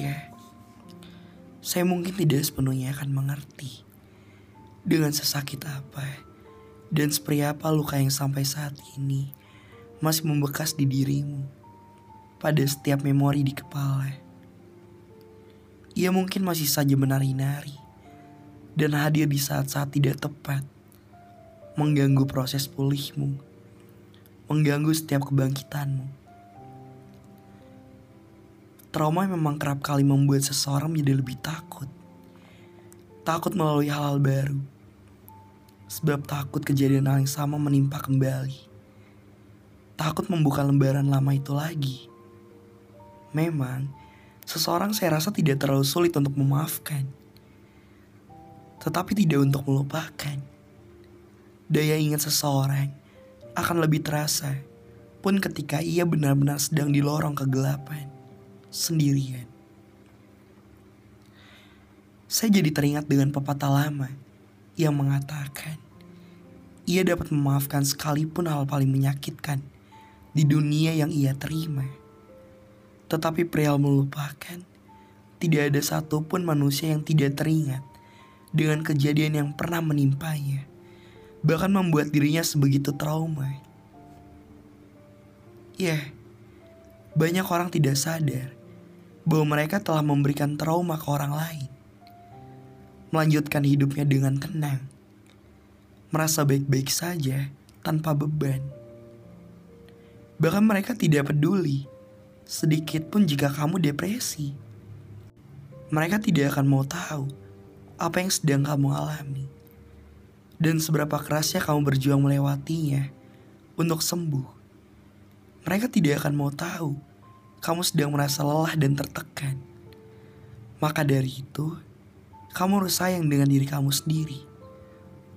Ya, saya mungkin tidak sepenuhnya akan mengerti dengan sesakit apa dan seperti apa luka yang sampai saat ini masih membekas di dirimu pada setiap memori di kepala. Ia mungkin masih saja menari-nari dan hadir di saat-saat tidak tepat, mengganggu proses pulihmu, mengganggu setiap kebangkitanmu. Trauma memang kerap kali membuat seseorang menjadi lebih takut. Takut melalui hal-hal baru. Sebab takut kejadian hal yang sama menimpa kembali. Takut membuka lembaran lama itu lagi. Memang, seseorang saya rasa tidak terlalu sulit untuk memaafkan. Tetapi tidak untuk melupakan. Daya ingat seseorang akan lebih terasa pun ketika ia benar-benar sedang di lorong kegelapan, sendirian. Saya jadi teringat dengan pepatah lama yang mengatakan, ia dapat memaafkan sekalipun hal paling menyakitkan di dunia yang ia terima tetapi perihal melupakan, tidak ada satupun manusia yang tidak teringat dengan kejadian yang pernah menimpanya, bahkan membuat dirinya sebegitu trauma. Ya, yeah, banyak orang tidak sadar bahwa mereka telah memberikan trauma ke orang lain. Melanjutkan hidupnya dengan tenang, merasa baik-baik saja tanpa beban. Bahkan mereka tidak peduli sedikit pun jika kamu depresi. Mereka tidak akan mau tahu apa yang sedang kamu alami dan seberapa kerasnya kamu berjuang melewatinya untuk sembuh. Mereka tidak akan mau tahu kamu sedang merasa lelah dan tertekan. Maka dari itu, kamu harus sayang dengan diri kamu sendiri.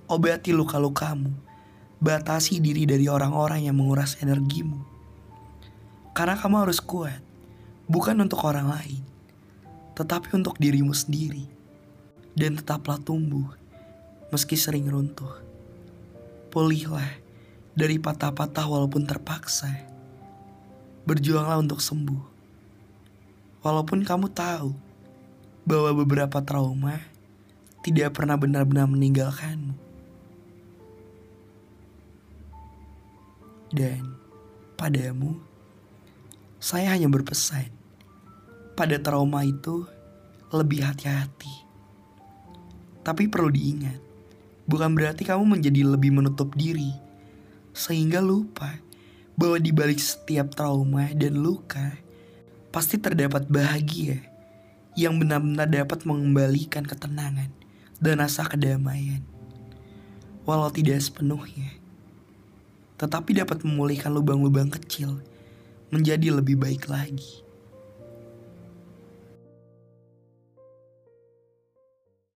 Obati luka-lukamu, batasi diri dari orang-orang yang menguras energimu karena kamu harus kuat, bukan untuk orang lain, tetapi untuk dirimu sendiri. Dan tetaplah tumbuh, meski sering runtuh. Pulihlah dari patah-patah walaupun terpaksa. Berjuanglah untuk sembuh. Walaupun kamu tahu bahwa beberapa trauma tidak pernah benar-benar meninggalkanmu. Dan padamu, saya hanya berpesan, pada trauma itu lebih hati-hati. Tapi perlu diingat, bukan berarti kamu menjadi lebih menutup diri, sehingga lupa bahwa di balik setiap trauma dan luka, pasti terdapat bahagia yang benar-benar dapat mengembalikan ketenangan dan rasa kedamaian. Walau tidak sepenuhnya, tetapi dapat memulihkan lubang-lubang kecil menjadi lebih baik lagi.